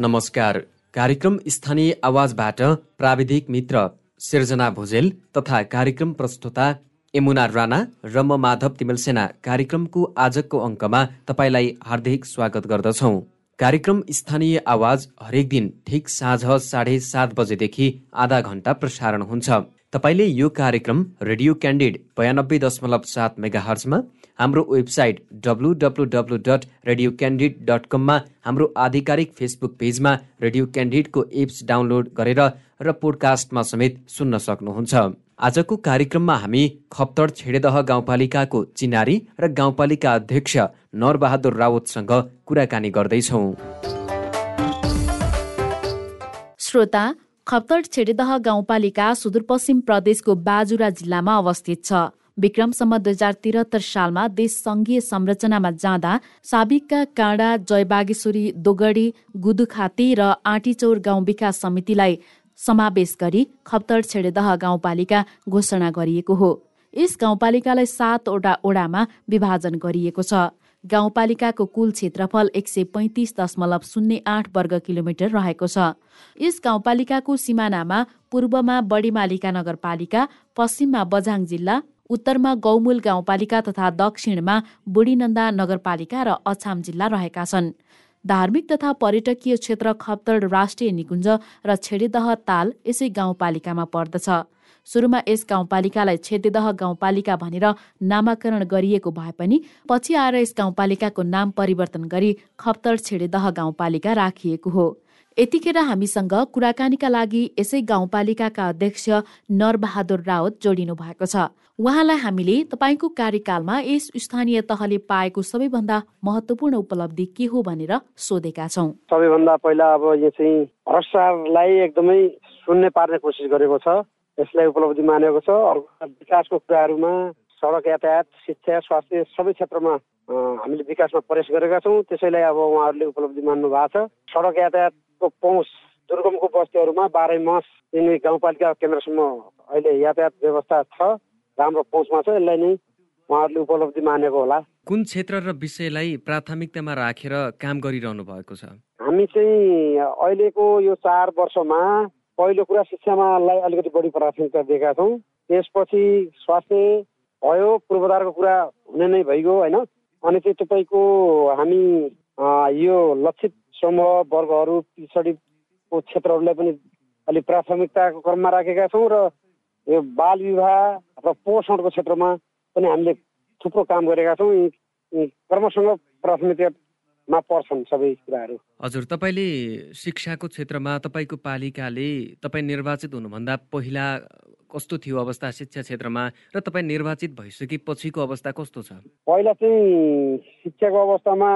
नमस्कार। कार्यक्रम स्थानीय आवाजबाट प्राविधिक मित्र सिर्जना भुजेल तथा कार्यक्रम प्रस्तुता यमुना राणा र म माधव तिमेलसेना कार्यक्रमको आजको अङ्कमा तपाईँलाई हार्दिक स्वागत गर्दछौ। कार्यक्रम स्थानीय आवाज हरेक दिन ठिक साँझ साढे सात बजेदेखि आधा घण्टा प्रसारण हुन्छ। तपाईँले यो कार्यक्रम रेडियो क्यान्डिड बयानब्बे दशमलव सात मेगा हर्चमा हाम्रो website W W W dot Radio Candid dot कममा हाम्रो आधिकारिक फेसबुक पेजमा रेडियो क्यान्डिडको एप्स डाउनलोड गरेर र पोडकास्टमा समेत सुन्न सक्नुहुन्छ। आजको कार्यक्रममा हामी खप्तड छेडेदह गाउँपालिकाको चिनारी र गाउँपालिका अध्यक्ष नरबहादुर रावतसँग कुराकानी गर्दैछौ। श्रोता खप्तड छेडेदह गाउँपालिका सुदूरपश्चिम प्रदेशको बाजुरा जिल्लामा अवस्थित छ। विक्रमसम्म दुई हजार त्रिहत्तर सालमा देश संघीय संरचनामा जाँदा साबिकका काँडा जयबागेश्वरी दोगडी गुदुखाती र आँटीचौर गाउँ विकास समितिलाई समावेश गरी खप्तड छेडेदह गाउँपालिका घोषणा गरिएको हो। यस गाउँपालिकालाई सातवटा ओडामा विभाजन गरिएको छ। गाउँपालिकाको कुल क्षेत्रफल एक सय पैँतिस दशमलव शून्य आठ वर्ग किलोमिटर रहेको छ। यस गाउँपालिकाको सिमानामा पूर्वमा बडीमालिका नगरपालिका पश्चिममा बझाङ जिल्ला उत्तरमा गौमूल गाउँपालिका तथा दक्षिणमा बुढीनन्दा नगरपालिका र अछाम जिल्ला रहेका छन्। धार्मिक तथा पर्यटकीय क्षेत्र खप्तड राष्ट्रिय निकुञ्ज र छेडेदह ताल यसै गाउँपालिकामा पर्दछ। सुरुमा यस गाउँपालिकालाई छेदेदह गाउँपालिका भनेर नामाकरण गरिएको भए पनि पछि आएर यस गाउँपालिकाको नाम परिवर्तन गरी खप्तर छेडेदह गाउँपालिका राखिएको हो। यतिखेर हामीसँग कुराकानीका लागि यसै गाउँपालिकाका अध्यक्ष नरबहादुर रावत जोडिनु भएको छ। उहाँलाई हामीले तपाईँको कार्यकालमा यस स्थानीय तहले पाएको सबैभन्दा महत्वपूर्ण उपलब्धि के हो भनेर सोधेका छौँ। सबैभन्दा पहिला अब यो चाहिँ भ्रष्टाचारलाई एकदमै शून्य पार्ने कोसिस गरेको छ। यसलाई उपलब्धि मानेको छ। अर्को विकासको कुराहरूमा सडक यातायात शिक्षा स्वास्थ्य सबै क्षेत्रमा हामीले विकासमा प्रयास गरेका छौँ। त्यसैलाई अब उहाँहरूले उपलब्धि मान्नु भएको छ। सडक यातायातको पहुँच दुर्गमको बस्तीहरूमा बाह्रै मास गाउँपालिका केन्द्रसम्म अहिले यातायात व्यवस्था छ। राम्रो पहुँचमा छ यसलाई नै उहाँहरूले उपलब्धि मानेको होला। कुन क्षेत्र र विषयलाई प्राथमिकतामा राखेर काम गरिरहनु भएको छ? हामी चाहिँ अहिलेको यो चार वर्षमा पहिलो कुरा शिक्षामालाई अलिकति बढी प्राथमिकता दिएका छौँ। त्यसपछि स्वास्थ्य भयो पूर्वाधारको कुरा हुने नै भइगयो होइन? अनि चाहिँ तपाईँको हामी यो लक्षित समूह वर्गहरू पछाडिको क्षेत्रहरूलाई पनि अलिक प्राथमिकताको क्रममा राखेका छौँ र यो बाल विवाह र पोषणको क्षेत्रमा पनि हामीले थुप्रो काम गरेका छौँ। कर्मसँग प्राथमिकता मा पर्छन् सबै कुराहरू। हजुर तपाईँले शिक्षाको क्षेत्रमा तपाईँको पालिकाले तपाईँ निर्वाचित हुनुभन्दा पहिला कस्तो थियो अवस्था शिक्षा क्षेत्रमा र तपाईँ निर्वाचित भइसकेपछिको अवस्था कस्तो छ? पहिला चाहिँ शिक्षाको अवस्थामा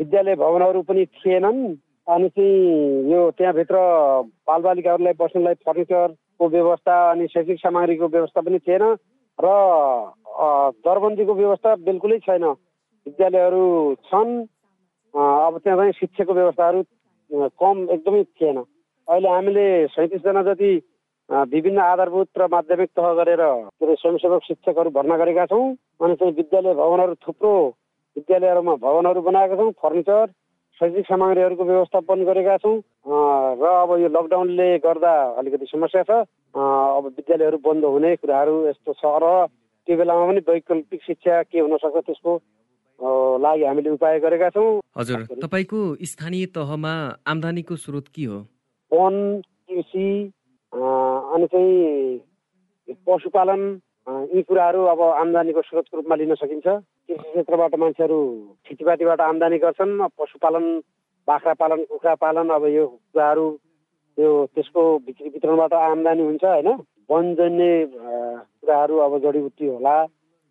विद्यालय भवनहरू पनि थिएनन्। अनि चाहिँ यो त्यहाँभित्र बालबालिकाहरूलाई बस्नलाई फर्निचरको व्यवस्था अनि शैक्षिक सामग्रीको व्यवस्था पनि थिएन र दरबन्दीको व्यवस्था बिल्कुलै छैन। विद्यालयहरू छन् अब त्यहाँ चाहिँ शिक्षाको व्यवस्थाहरू कम एकदमै थिएन। अहिले हामीले सैँतिसजना जति विभिन्न आधारभूत र माध्यमिक तह गरेर के अरे स्वयंसेवक शिक्षकहरू भर्ना गरेका छौँ अनि चाहिँ विद्यालय भवनहरू थुप्रो विद्यालयहरूमा भवनहरू बनाएका छौँ फर्निचर शैक्षिक सामग्रीहरूको व्यवस्थापन गरेका छौँ। र अब यो लकडाउनले गर्दा अलिकति समस्या छ। अब विद्यालयहरू बन्द हुने कुराहरू यस्तो छ र त्यो बेलामा पनि वैकल्पिक शिक्षा के हुनसक्छ त्यसको लागि हामीले उपाय गरेका छौँ। हजुर तपाईँको स्थानीय तहमा आम्दानीको स्रोत के हो? वन कृषि अनि चाहिँ पशुपालन यी कुराहरू अब आम्दानीको स्रोतको रूपमा लिन सकिन्छ। कृषि क्षेत्रबाट मान्छेहरू खेतीपातीबाट आम्दानी गर्छन् पशुपालन बाख्रा पालन कुखुरा पालन अब यो कुराहरू यो त्यसको बिक्री वितरणबाट आम्दानी हुन्छ होइन? वनजन्य कुराहरू अब जडीबुटी होला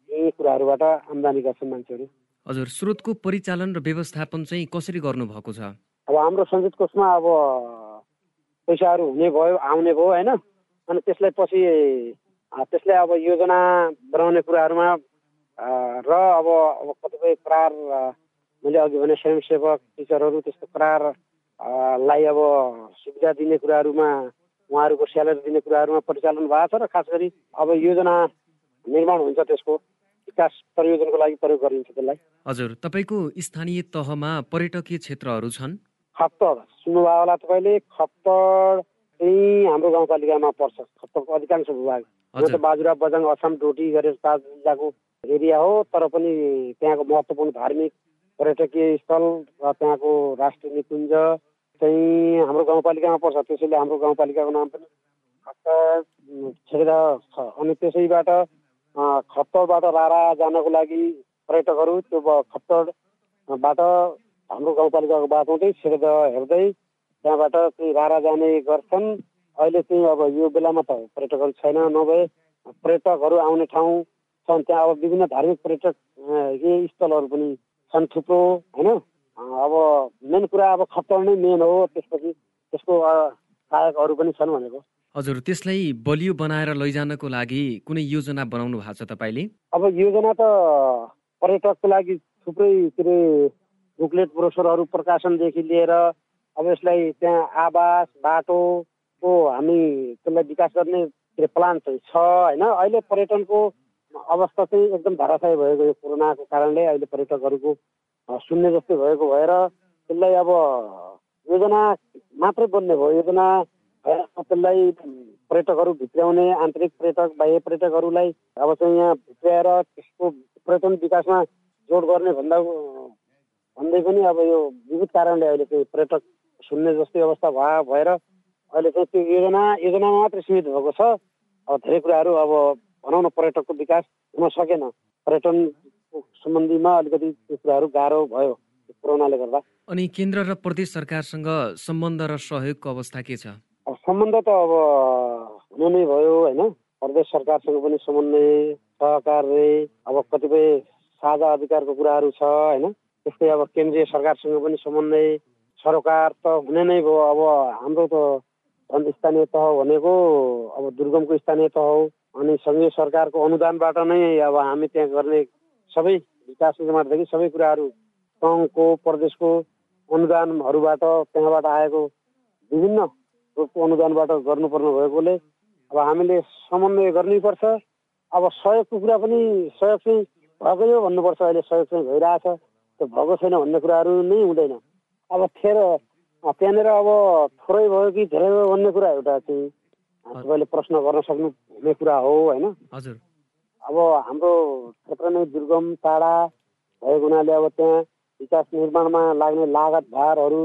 यी कुराहरूबाट आम्दानी गर्छन् मान्छेहरू। हजुर स्रोतको परिचालन र व्यवस्थापन चाहिँ कसरी गर्नुभएको छ? अब हाम्रो सञ्चित कोषमा अब पैसाहरू हुने भयो आउने भयो होइन? अनि त्यसलाई पछि त्यसलाई अब योजना बनाउने कुराहरूमा र अब अब कतिपय करार मैले अघि भने स्वयंसेवक टिचरहरू त्यस्तो करारलाई अब सुविधा दिने कुराहरूमा उहाँहरूको स्यालेरी दिने कुराहरूमा परिचालन भएको छ र खास गरी अब योजना निर्माण हुन्छ त्यसको विकास परियोजनाको लागि प्रयोग गरिन्छ त्यसलाई। हजुर तपाईँको स्थानीय तहमा पर्यटकीय क्षेत्रहरू छन्? खप्तर सुन्नुभयो होला तपाईँले खप्तर चाहिँ हाम्रो गाउँपालिकामा पर्छ अधिकांश भूभाग। यो त बाजुरा बजाङ असम डोटी गरेर पाँच जिल्लाको एरिया हो तर पनि त्यहाँको महत्त्वपूर्ण धार्मिक पर्यटकीय स्थल र त्यहाँको राष्ट्रिय निकुञ्ज चाहिँ हाम्रो गाउँपालिकामा पर्छ। त्यसैले हाम्रो गाउँपालिकाको नाम पनि छेडेर छ। अनि त्यसैबाट खप्तरबाट रारा जानको लागि पर्यटकहरू त्यो खप्तरबाट हाम्रो गाउँपालिकाको बाटो चाहिँ छेडेर हेर्दै त्यहाँबाट चाहिँ रारा जाने गर्छन्। अहिले चाहिँ अब यो बेलामा त पर्यटकहरू छैन नभए पर्यटकहरू आउने ठाउँ छन्। त्यहाँ अब विभिन्न धार्मिक पर्यटक स्थलहरू पनि छन् थुप्रो होइन? अब मेन कुरा अब खप्तर नै मेन हो त्यसपछि त्यसको सहायकहरू पनि छन् भनेको। हजुर त्यसलाई बलियो बनाएर लैजानको लागि कुनै योजना बनाउनु भएको छ तपाईँले? अब योजना त पर्यटकको लागि थुप्रै के अरे बुकलेट ब्रोसरहरू प्रकाशनदेखि लिएर अब यसलाई त्यहाँ आवास बाटोको हामी त्यसलाई विकास गर्ने के प्लान चाहिँ छ होइन? अहिले पर्यटनको अवस्था चाहिँ एकदम धराशय भएको यो कोरोनाको कारणले अहिले पर्यटकहरूको शून्य जस्तै भएको भएर त्यसलाई अब योजना मात्रै बन्ने भयो। योजना त्यसलाई पर्यटकहरू भित्राउने आन्तरिक पर्यटक बाह्य पर्यटकहरूलाई अब चाहिँ यहाँ भित्राएर त्यसको पर्यटन विकासमा जोड गर्ने भन्दा भन्दै पनि अब यो विविध कारणले अहिले चाहिँ पर्यटक शून्य जस्तै अवस्था भयो भएर अहिले चाहिँ त्यो योजना योजनामा मात्रै सीमित भएको छ। अब धेरै कुराहरू अब भनौँ न पर्यटकको विकास हुन सकेन। पर्यटन सम्बन्धीमा अलिकति त्यो कुराहरू गाह्रो भयो कोरोनाले गर्दा। अनि केन्द्र र प्रदेश सरकारसँग सम्बन्ध र सहयोगको अवस्था के छ? सम्बन्ध त अब हुनु नै भयो होइन? प्रदेश सरकारसँग पनि समन्वय सहकार्य अब कतिपय साझा अधिकारको कुराहरू छ होइन? त्यस्तै अब केन्द्रीय सरकारसँग पनि समन्वय सरोकार त हुने नै भयो। अब हाम्रो त झन् स्थानीय तह भनेको अब दुर्गमको स्थानीय तह हो। अनि सङ्घीय सरकारको अनुदानबाट नै अब हामी त्यहाँ गर्ने सबै विकास निर्माणदेखि सबै कुराहरू सङ्घको प्रदेशको अनुदानहरूबाट त्यहाँबाट आएको विभिन्न रूपको अनुदानबाट गर्नुपर्ने भएकोले अब हामीले समन्वय गर्नैपर्छ अब सहयोगको कुरा पनि सहयोग चाहिँ भएकै हो भन्नुपर्छ। अहिले सहयोग चाहिँ भइरहेछ। त्यो भएको छैन भन्ने कुराहरू नै हुँदैन। अब खेर त्यहाँनिर अब थोरै भयो कि धेरै भयो भन्ने कुरा एउटा चाहिँ तपाईँले प्रश्न गर्न सक्नु हुने कुरा हो होइन? हजुर। अब हाम्रो क्षेत्र नै दुर्गम टाढा भएको हुनाले अब त्यहाँ विकास निर्माणमा लाग्ने लागत भारहरू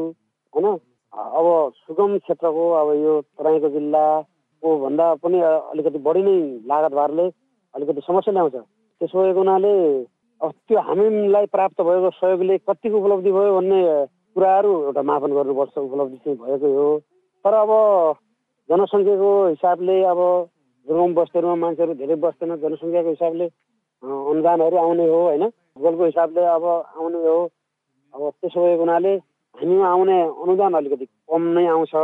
होइन? अब सुगम क्षेत्रको अब यो तराईको जिल्लाको भन्दा पनि अलिकति बढी नै लागत भारले अलिकति समस्या ल्याउँछ। त्यसो भएको हुनाले अब त्यो हामीलाई प्राप्त भएको सहयोगले कतिको उपलब्धि भयो भन्ने कुराहरू एउटा मापन गर्नुपर्छ उपलब्धि चाहिँ भएकै हो। तर अब जनसङ्ख्याको हिसाबले अब दुर्गम बस्तीहरूमा मान्छेहरू धेरै बस्दैन जनसङ्ख्याको हिसाबले अनुदानहरू आउने हो होइन? भूगोलको हिसाबले अब आउने हो। अब त्यसो भएको हुनाले हामीमा आउने अनुदान अलिकति कम नै आउँछ।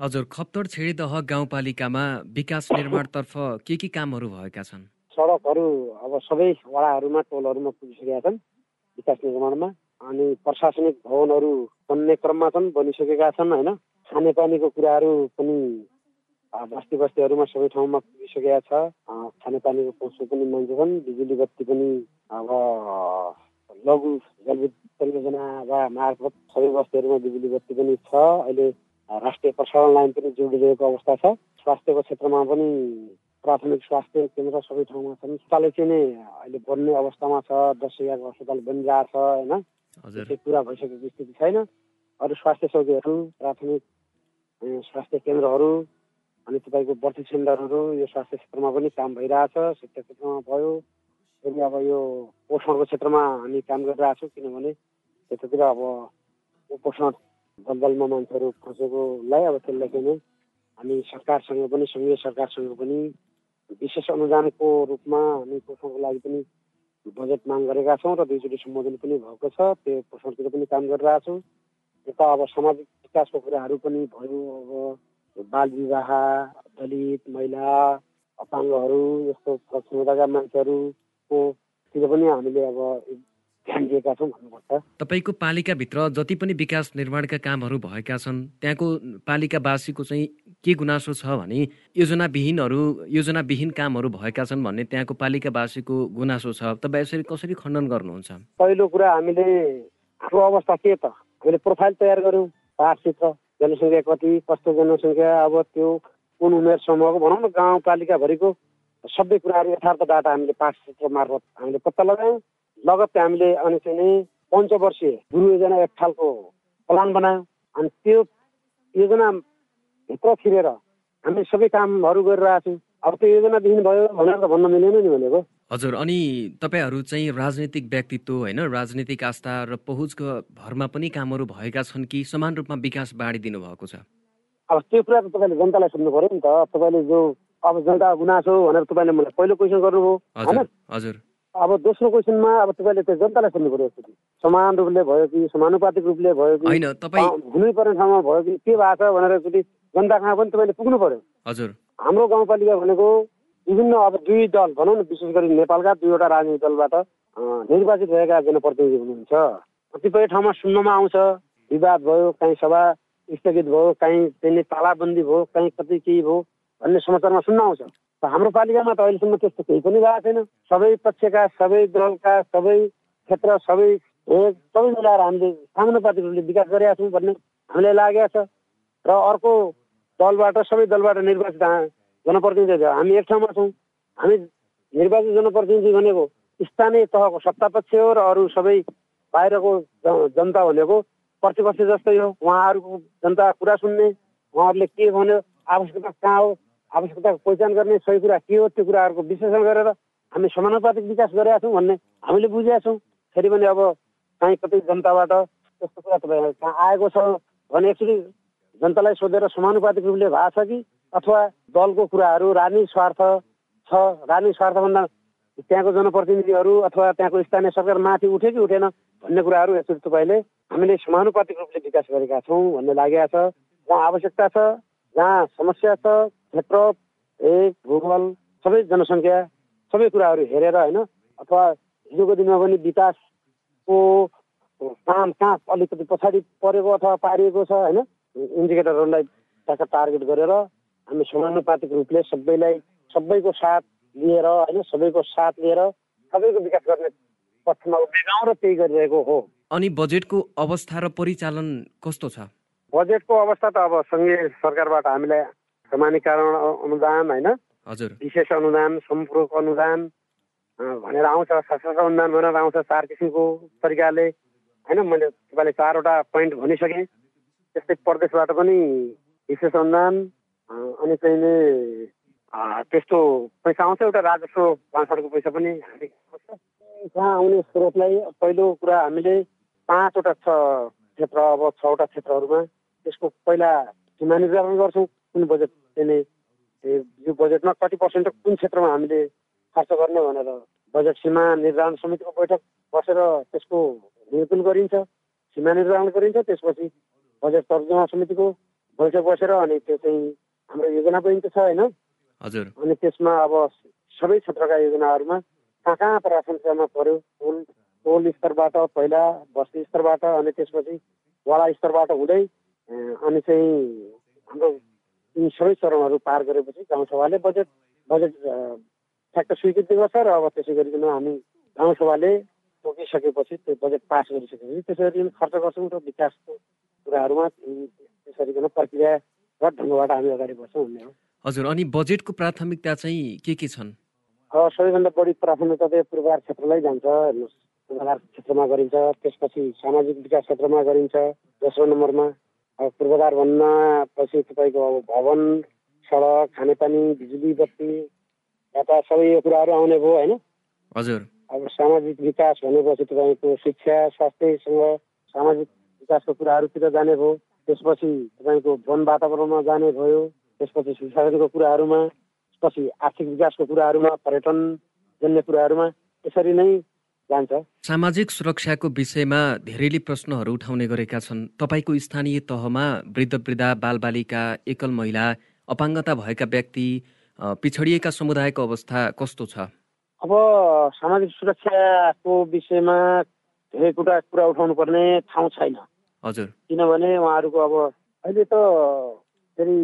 हजुर खप्तर छेडीदह गाउँपालिकामा विकास निर्माणतर्फ के के कामहरू भएका छन्? सडकहरू अब सबै वडाहरूमा टोलहरूमा पुगिसकेका छन् विकास निर्माणमा। अनि प्रशासनिक भवनहरू बन्ने क्रममा छन् बनिसकेका छन् होइन? खानेपानीको कुराहरू पनि बस्ती बस्तीहरूमा सबै ठाउँमा पुगिसकेका छ। खानेपानीको पहुँच पनि मान्छे बिजुली बत्ती पनि अब लघु जलविद्युत परियोजना वा मार्फत सबै बस्तीहरूमा बिजुली बत्ती पनि छ। अहिले राष्ट्रिय प्रसारण लाइन पनि जोडिरहेको अवस्था छ। स्वास्थ्यको क्षेत्रमा पनि प्राथमिक स्वास्थ्य केन्द्र सबै ठाउँमा छन्। अस्पताल चाहिँ नै अहिले बन्ने अवस्थामा छ दस हजारको अस्पताल बनिरहेको छ होइन? त्यो पुरा भइसकेको स्थिति छैन। अरू स्वास्थ्य चौकीहरू प्राथमिक स्वास्थ्य केन्द्रहरू अनि तपाईँको बर्थी सेन्टरहरू यो स्वास्थ्य क्षेत्रमा पनि काम भइरहेछ शिक्षा क्षेत्रमा भयो। फेरि अब यो पोषणको क्षेत्रमा हामी काम गरिरहेछौँ किनभने त्यतातिर अब कुपोषण दलदलमा मान्छेहरू फँसेकोलाई अब त्यसलाई चाहिँ हामी सरकारसँग पनि सङ्घीय सरकारसँग पनि विशेष अनुदानको रूपमा हामी पोषणको लागि पनि बजेट माग गरेका छौँ र दुईचोटि सम्बोधन पनि भएको छ त्यो पोषणतिर पनि काम गरिरहेछौँ यता अब सामाजिक विकासको कुराहरू पनि भयो अब बाल विवाह दलित महिला अपाङ्गहरू यस्तो समुदायका मान्छेहरूको तिर पनि हामीले अब ध्यान दिएका छौँ भन्नुपर्छ। तपाईँको पालिकाभित्र जति पनि विकास निर्माणका कामहरू भएका छन् त्यहाँको पालिकावासीको चाहिँ के गुनासो छ भने योजनाविहीनहरू योजनाविहीन कामहरू भएका छन् भन्ने त्यहाँको पालिकावासीको गुनासो छ। तपाईँ यसरी कसरी खण्डन गर्नुहुन्छ? पहिलो कुरा हामीले हाम्रो अवस्था के त? हामीले प्रोफाइल तयार गऱ्यौँ पाठ क्षेत्र जनसङ्ख्या कति कस्तो जनसङ्ख्या अब त्यो कुन उमेर समूहको भनौँ न गाउँपालिकाभरिको सबै कुराहरू यथार्थ डाटा हामीले पाठ क्षेत्र मार्फत हामीले पत्ता लगायौँ। लगत्तै हामीले अनि चाहिँ नि पञ्चवर्षीय गुरु योजना एक खालको प्लान बनायौँ। अनि त्यो योजनाभित्र छिरेर हामी सबै कामहरू गरिरहेको छौँ। अब त्यो योजनादेखि भयो भनेर त भन्न मिलेन नि भनेको। हजुर अनि तपाईँहरू चाहिँ राजनैतिक व्यक्तित्व होइन राजनैतिक आस्था र पहुँचको भरमा पनि कामहरू भएका छन् कि समान रूपमा विकास बाँडिदिनु भएको छ? अब त्यो कुरा त तपाईँले जनतालाई सोध्नु पऱ्यो नि त। तपाईँले जो अब जनता गुनासो भनेर तपाईँले मलाई पहिलो क्वेसन गर्नुभयो। होइन? हजुर। अब दोस्रो क्वेसनमा अब तपाईँले त्यो जनतालाई सोध्नु पऱ्यो समान रूपले भयो कि समानुपातिक रूपले भयो कि होइन तपाईँ हुनै पर्ने ठाउँमा भयो कि के भएको छ भनेर एकचोटि जनता कहाँ पनि तपाईँले पुग्नु पर्यो। हजुर। हाम्रो गाउँपालिका भनेको विभिन्न अब दुई दल भनौँ न विशेष गरी नेपालका दुईवटा राजनीतिक दलबाट निर्वाचित भएका जनप्रतिनिधि हुनुहुन्छ। कतिपय ठाउँमा सुन्नमा आउँछ विवाद भयो काहीँ सभा स्थगित भयो काहीँ त्यहाँनिर तालाबन्दी भयो काहीँ कति केही भयो भन्ने समाचारमा सुन्न आउँछ। हाम्रो पालिकामा त अहिलेसम्म त्यस्तो केही पनि भएको छैन। सबै पक्षका सबै दलका सबै क्षेत्र सबै सबै मिलाएर हामीले सामानुपातिक रूपले विकास गरेका छौँ भन्ने हामीलाई लागेको छ। र अर्को दलबाट सबै दलबाट निर्वाचित जनप्रतिनिधि हामी एक ठाउँमा छौँ। हामी निर्वाचित जनप्रतिनिधि भनेको स्थानीय तहको सत्तापक्ष हो र अरू सबै बाहिरको जनता भनेको प्रतिपक्ष जस्तै हो। उहाँहरूको जनता कुरा सुन्ने उहाँहरूले के भन्यो आवश्यकता कहाँ हो आवश्यकताको पहिचान गर्ने सही कुरा के हो त्यो कुराहरूको विश्लेषण गरेर हामी समानुपातिक विकास गरेका छौँ भन्ने हामीले बुझेका छौँ। फेरि पनि अब काहीँ कतै जनताबाट त्यस्तो कुरा तपाईँ कहाँ आएको छ भने एकचोटि जनतालाई सोधेर समानुपातिक रूपले भएको छ कि? अथवा दलको कुराहरू राजनीतिक स्वार्थ छ? राजनीतिक स्वार्थभन्दा त्यहाँको जनप्रतिनिधिहरू अथवा त्यहाँको स्थानीय सरकार माथि उठ्यो कि उठेन भन्ने कुराहरू यसरी तपाईँले हामीले समानुपातिक रूपले विकास गरेका छौँ भन्ने लागेको छ जहाँ आवश्यकता छ जहाँ समस्या छ क्षेत्र एक भूगोल सबै जनसङ्ख्या सबै कुराहरू हेरेर होइन अथवा हिजोको दिनमा पनि विकासको काम कहाँ अलिकति पछाडि परेको अथवा पारिएको छ होइन इन्डिकेटरहरूलाई त्यहाँका टार्गेट गरेर हामी समानुपातिक रूपले सबैलाई सबैको साथ लिएर होइन सबैको साथ लिएर सबैको विकास गर्ने पक्षमा उभिएका र त्यही गरिरहेको हो। अनि बजेटको अवस्था र परिचालन कस्तो छ? बजेटको अवस्था त अब सङ्घीय सरकारबाट हामीलाई समानीकरण अनुदान होइन? हजुर। विशेष अनुदान सम्पूरक अनुदान भनेर आउँछ सशस्त्र अनुदान भनेर आउँछ चार किसिमको तरिकाले। होइन मैले तपाईँले चारवटा पोइन्ट भनिसकेँ। त्यस्तै प्रदेशबाट पनि विशेष अनुदान अनि चाहिँ नि त्यस्तो पैसा आउँछ एउटा राजस्व भाँडको पैसा पनि हामी कहाँ आउने स्रोतलाई पहिलो कुरा हामीले पाँचवटा छ क्षेत्र अब छवटा क्षेत्रहरूमा त्यसको पहिला सीमा निर्धारण गर्छौँ कुन बजेट चाहिँ यो बजेटमा कति पर्सेन्ट कुन क्षेत्रमा हामीले खर्च गर्ने भनेर बजेट सीमा निर्धारण समितिको बैठक बसेर त्यसको निरूपण गरिन्छ सीमा निर्धारण गरिन्छ त्यसपछि बजेट तर्जुमा समितिको बैठक बसेर अनि त्यो चाहिँ हाम्रो योजना पनि त छ होइन? हजुर। अनि त्यसमा अब सबै क्षेत्रका योजनाहरूमा कहाँ कहाँ प्राथमिकतामा पर्यो टोल टोल स्तरबाट? पहिला बस्ती स्तरबाट अनि त्यसपछि वडा स्तरबाट हुँदै अनि चाहिँ हाम्रो यी सबै चरणहरू पार गरेपछि गाउँसभाले बजेट बजेट ठ्याक्क स्वीकृति गर्छ र अब त्यसै गरिकन हामी गाउँसभाले तोकिसकेपछि त्यो बजेट पास गरिसकेपछि त्यसरी खर्च गर्छौँ र विकासको कुराहरूमा त्यसरी प्रक्रिया ढङ्गबाट हामी अगाडि बढ्छौँ भन्ने हो। हजुर अनि बजेटको प्राथमिकता चाहिँ के के छन्? सबैभन्दा बढी प्राथमिकता चाहिँ पूर्वाधार क्षेत्रलाई जान्छ हेर्नुहोस् पूर्वाधार क्षेत्रमा गरिन्छ त्यसपछि सामाजिक विकास क्षेत्रमा गरिन्छ दोस्रो नम्बरमा अब पूर्वाधार भन्न पछि तपाईँको अब भवन सडक खानेपानी बिजुली बत्ती यता सबै यो कुराहरू आउने भयो होइन? हजुर। अब सामाजिक विकास भनेपछि तपाईँको शिक्षा स्वास्थ्यसँग सामाजिक विकासको कुराहरूतिर जाने भयो। त्यसपछि तपाईँको वन वातावरणमा जाने भयो। त्यसपछि सुशासनको कुराहरूमा पछि आर्थिक विकासको कुराहरूमा पर्यटन जन्य कुराहरूमा यसरी नै जान्छ। सामाजिक सुरक्षाको विषयमा धेरैले प्रश्नहरू उठाउने गरेका छन्। तपाईँको स्थानीय तहमा वृद्ध वृद्धा बालबालिका एकल महिला अपाङ्गता भएका व्यक्ति पिछडिएका समुदायको अवस्था कस्तो छ? अब सामाजिक सुरक्षाको विषयमा धेरै कुरा कुरा उठाउनु पर्ने ठाउँ छैन। हजुर। किनभने उहाँहरूको अब अहिले त फेरि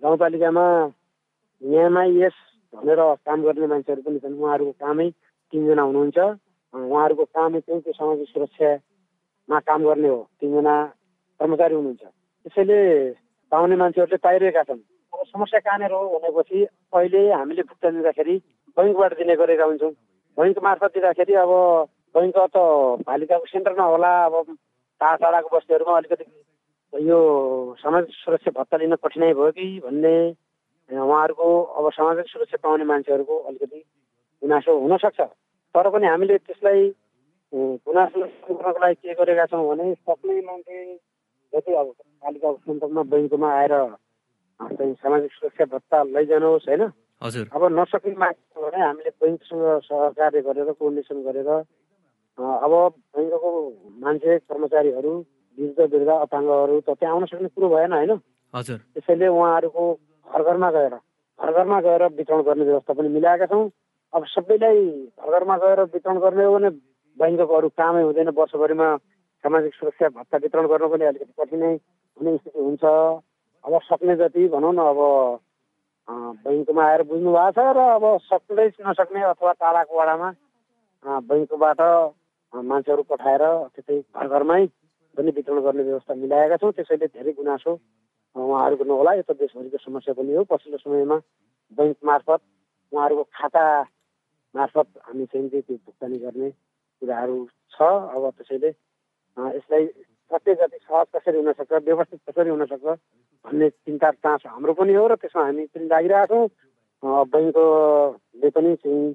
गाउँपालिकामा एमआइएस भनेर काम गर्ने मान्छेहरू पनि छन्। उहाँहरूको कामै तिनजना हुनुहुन्छ। उहाँहरूको कामै चाहिँ त्यो सामाजिक सुरक्षामा काम गर्ने हो। तिनजना कर्मचारी हुनुहुन्छ। त्यसैले पाउने मान्छेहरूले पाइरहेका छन्। अब समस्या कहाँनिर हो भनेपछि अहिले हामीले भुक्तानी दिँदाखेरि बैङ्कबाट दिने गरेका हुन्छौँ। बैङ्क मार्फत दिँदाखेरि अब बैङ्क त पालिकाको सेन्टरमा होला अब टाढा टाढाको बस्तीहरूमा अलिकति यो सामाजिक सुरक्षा भत्ता लिन कठिनाइ भयो कि भन्ने उहाँहरूको अब सामाजिक सुरक्षा पाउने मान्छेहरूको अलिकति गुनासो हुनसक्छ। तर पनि हामीले त्यसलाई गुनासो गर्नको लागि के गरेका छौँ भने सक्ने मान्छे जति अब पालिकाको सेन्टरमा बैङ्कमा आएर चाहिँ सामाजिक सुरक्षा भत्ता लैजानुहोस् होइन? हजुर। अब नसक्ने मान्छे भने हामीले बैङ्कसँग सहकार्य गरेर कोर्डिनेसन गरेर अब बैङ्कको मान्छे कर्मचारीहरू वृद्ध वृद्ध अपाङ्गहरू त त्यहाँ आउन सक्ने कुरो भएन होइन? हजुर। त्यसैले उहाँहरूको घर घरमा गएर घर घरमा गएर वितरण गर्ने व्यवस्था पनि मिलाएका छौँ। अब सबैलाई घर घरमा गएर वितरण गर्ने हो भने बैङ्कको अरू कामै हुँदैन। वर्षभरिमा सामाजिक सुरक्षा भत्ता वितरण गर्न पनि अलिकति कठिनाइ हुने स्थिति हुन्छ। अब सक्ने जति भनौँ न अब बैङ्कमा आएर बुझ्नु भएको छ र अब सक्दै नसक्ने अथवा टाढाको वाडामा बैङ्कबाट मान्छेहरू पठाएर त्यतै घर घरमै पनि वितरण गर्ने व्यवस्था मिलाएका छौँ। त्यसैले धेरै गुनासो उहाँहरूको नहोला यो त देशभरिको समस्या पनि हो। पछिल्लो समयमा बैङ्क मार्फत उहाँहरूको खाता मार्फत हामी चाहिँ त्यो भुक्तानी गर्ने कुराहरू छ। अब त्यसैले यसलाई सत्य जति सहज कसरी हुनसक्छ व्यवस्थित कसरी हुनसक्छ भन्ने चिन्ता चासो हाम्रो पनि हो र त्यसमा हामी पनि लागिरहेछौँ बैङ्कले पनि चाहिँ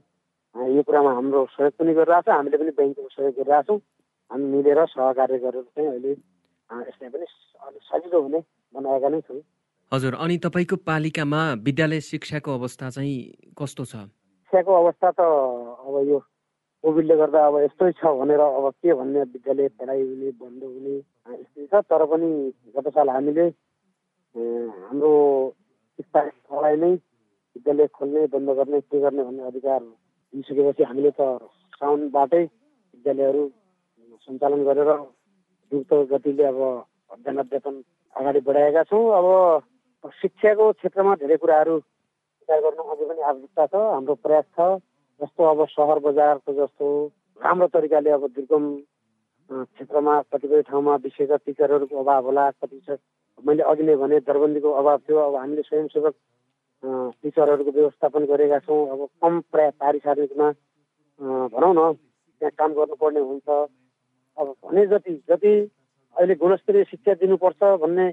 यो कुरामा हाम्रो सहयोग पनि गरिरहेछ हामीले पनि बैङ्कको सहयोग गरिरहेछौँ हामी मिलेर सहकार्य गरेर चाहिँ अहिले यसलाई पनि सजिलो हुने बनाएका नै छौँ। हजुर अनि तपाईँको पालिकामा विद्यालय शिक्षाको अवस्था चाहिँ कस्तो छ? शिक्षाको अवस्था त अब यो कोभिडले गर्दा अब यस्तै छ भनेर अब के भन्ने विद्यालय पढाइ हुने बन्द हुने स्थिति छ। तर पनि गत साल हामीले हाम्रो शिक्षालाई नै विद्यालय खोल्ने बन्द गर्ने के गर्ने भन्ने अधिकार दिइसकेपछि हामीले त साउनबाटै विद्यालयहरू सञ्चालन गरेर द्रुत गतिले अब अध्ययन अध्यापन अगाडि बढाएका छौँ। अब शिक्षाको क्षेत्रमा धेरै कुराहरू विचार गर्नु अझै पनि आवश्यकता छ। हाम्रो प्रयास छ जस्तो अब सहर बजारको जस्तो राम्रो तरिकाले अब दुर्गम क्षेत्रमा कतिपय ठाउँमा विशेष टिचरहरूको अभाव होला कति मैले अघि नै भने दरबन्दीको अभाव थियो। अब हामीले स्वयंसेवक टिचरहरूको व्यवस्थापन गरेका छौँ। अब कम प्राय पारिश्रमिकमा भनौँ न त्यहाँ काम गर्नुपर्ने हुन्छ। अब भने जति जति अहिले गुणस्तरीय शिक्षा दिनुपर्छ भन्ने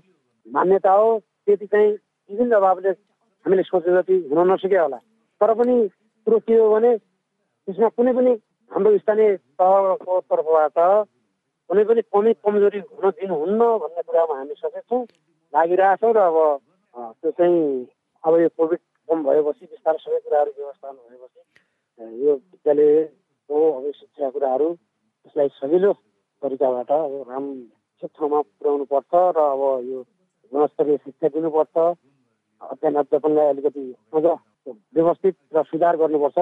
मान्यता हो त्यति चाहिँ विभिन्न अभावले हामीले सोचे जति हुन नसक्यो होला। तर पनि कुरो के हो भने त्यसमा कुनै पनि हाम्रो स्थानीय तहको तर्फबाट कुनै पनि कमी कमजोरी हुन दिनुहुन्न भन्ने कुरामा हामी सचेत छौँ लागिरहेछौँ र अब त्यो चाहिँ अब यो कोभिड कम भएपछि बिस्तारै सबै कुराहरू व्यवस्थापन भएपछि यो विद्यालयको अब शिक्षा कुराहरू त्यसलाई सजिलो तरिकाबाट अब राम क्षेत्रमा पुर्याउनु पर्छ र अब यो गुणस्तरीय शिक्षा दिनुपर्छ। अध्ययन अध्यापनलाई अलिकति अझ व्यवस्थित र सुधार गर्नुपर्छ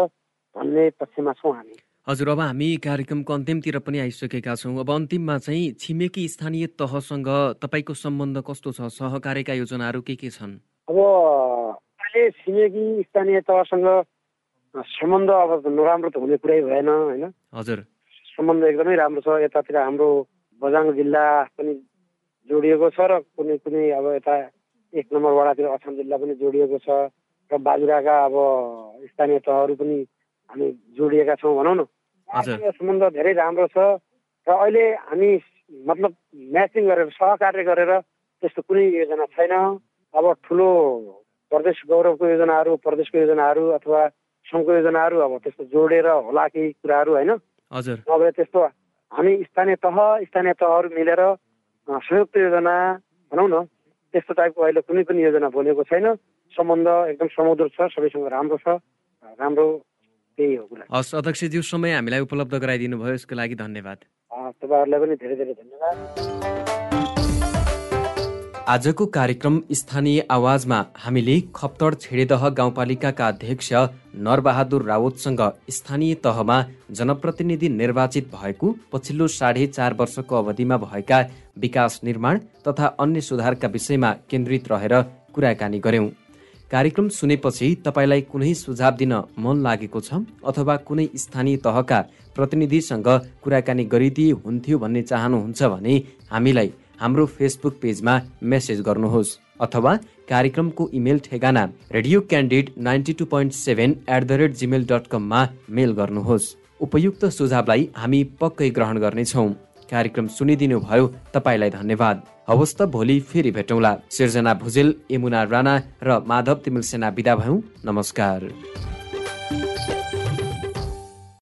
भन्ने पक्षमा छौँ हामी। हजुर अब हामी कार्यक्रमको अन्तिमतिर पनि आइसकेका छौँ। अब अन्तिममा चाहिँ छिमेकी स्थानीय तहसँग तपाईँको सम्बन्ध कस्तो छ? सहकार्यका योजनाहरू के के छन्? अब छिमेकी स्थानीय तहसँग सम्बन्ध अब नराम्रो त हुने कुरै भएन होइन? हजुर। सम्बन्ध एकदमै राम्रो छ। यतातिर हाम्रो बजाङ जिल्ला पनि जोडिएको छ र कुनै कुनै अब यता एक नम्बर वडातिर अछाम जिल्ला पनि जोडिएको छ र बाजुराका अब स्थानीय तहहरू पनि हामी जोडिएका छौँ भनौँ न। सम्बन्ध धेरै राम्रो छ र अहिले हामी मतलब म्याचिङ गरेर सहकार्य गरेर त्यस्तो कुनै योजना छैन। अब ठुलो प्रदेश गौरवको योजनाहरू प्रदेशको योजनाहरू अथवा सङ्घको योजनाहरू अब त्यस्तो जोडेर होला केही कुराहरू होइन? हजुर। नभए त्यस्तो हामी स्थानीय तह स्थानीय तहहरू मिलेर संयुक्त योजना भनौँ न त्यस्तो टाइपको अहिले कुनै पनि योजना बनेको छैन। सम्बन्ध एकदम समुद्र छ सबैसँग राम्रो छ राम्रो त्यही हो कुरा। हस् अध्यक्षज्यू समय हामीलाई उपलब्ध गराइदिनु भयो यसको लागि धन्यवाद। तपाईँहरूलाई पनि धेरै धेरै धन्यवाद। आजको कार्यक्रम स्थानीय आवाजमा हामीले खप्तड छेडेदह गाउँपालिकाका अध्यक्ष नरबहादुर रावतसँग स्थानीय तहमा जनप्रतिनिधि निर्वाचित भएको पछिल्लो साढे चार वर्षको अवधिमा भएका विकास निर्माण तथा अन्य सुधारका विषयमा केन्द्रित रहेर कुराकानी गर्यौं कार्यक्रम सुनेपछि तपाईँलाई कुनै सुझाव दिन मन लागेको छ अथवा कुनै स्थानीय तहका प्रतिनिधिसँग कुराकानी गरिदिए हुन्थ्यो भन्ने चाहनुहुन्छ भने हामीलाई हाम्रो फेसबुक पेजमा मेसेज गर्नुहोस् अथवा कार्यक्रमको इमेल ठेगाना radio candid ninety two point seven at the rate gmail dot कममा मेल गर्नुहोस्। उपयुक्त सुझावलाई हामी पक्कै ग्रहण गर्नेछौँ। कार्यक्रम सुनिदिनु भयो तपाईँलाई धन्यवाद। हवस् त भोलि फेरि भेटौँला। सिर्जना भुजेल यमुना राणा र माधव तिमिल सेना विदा भयौँ। नमस्कार।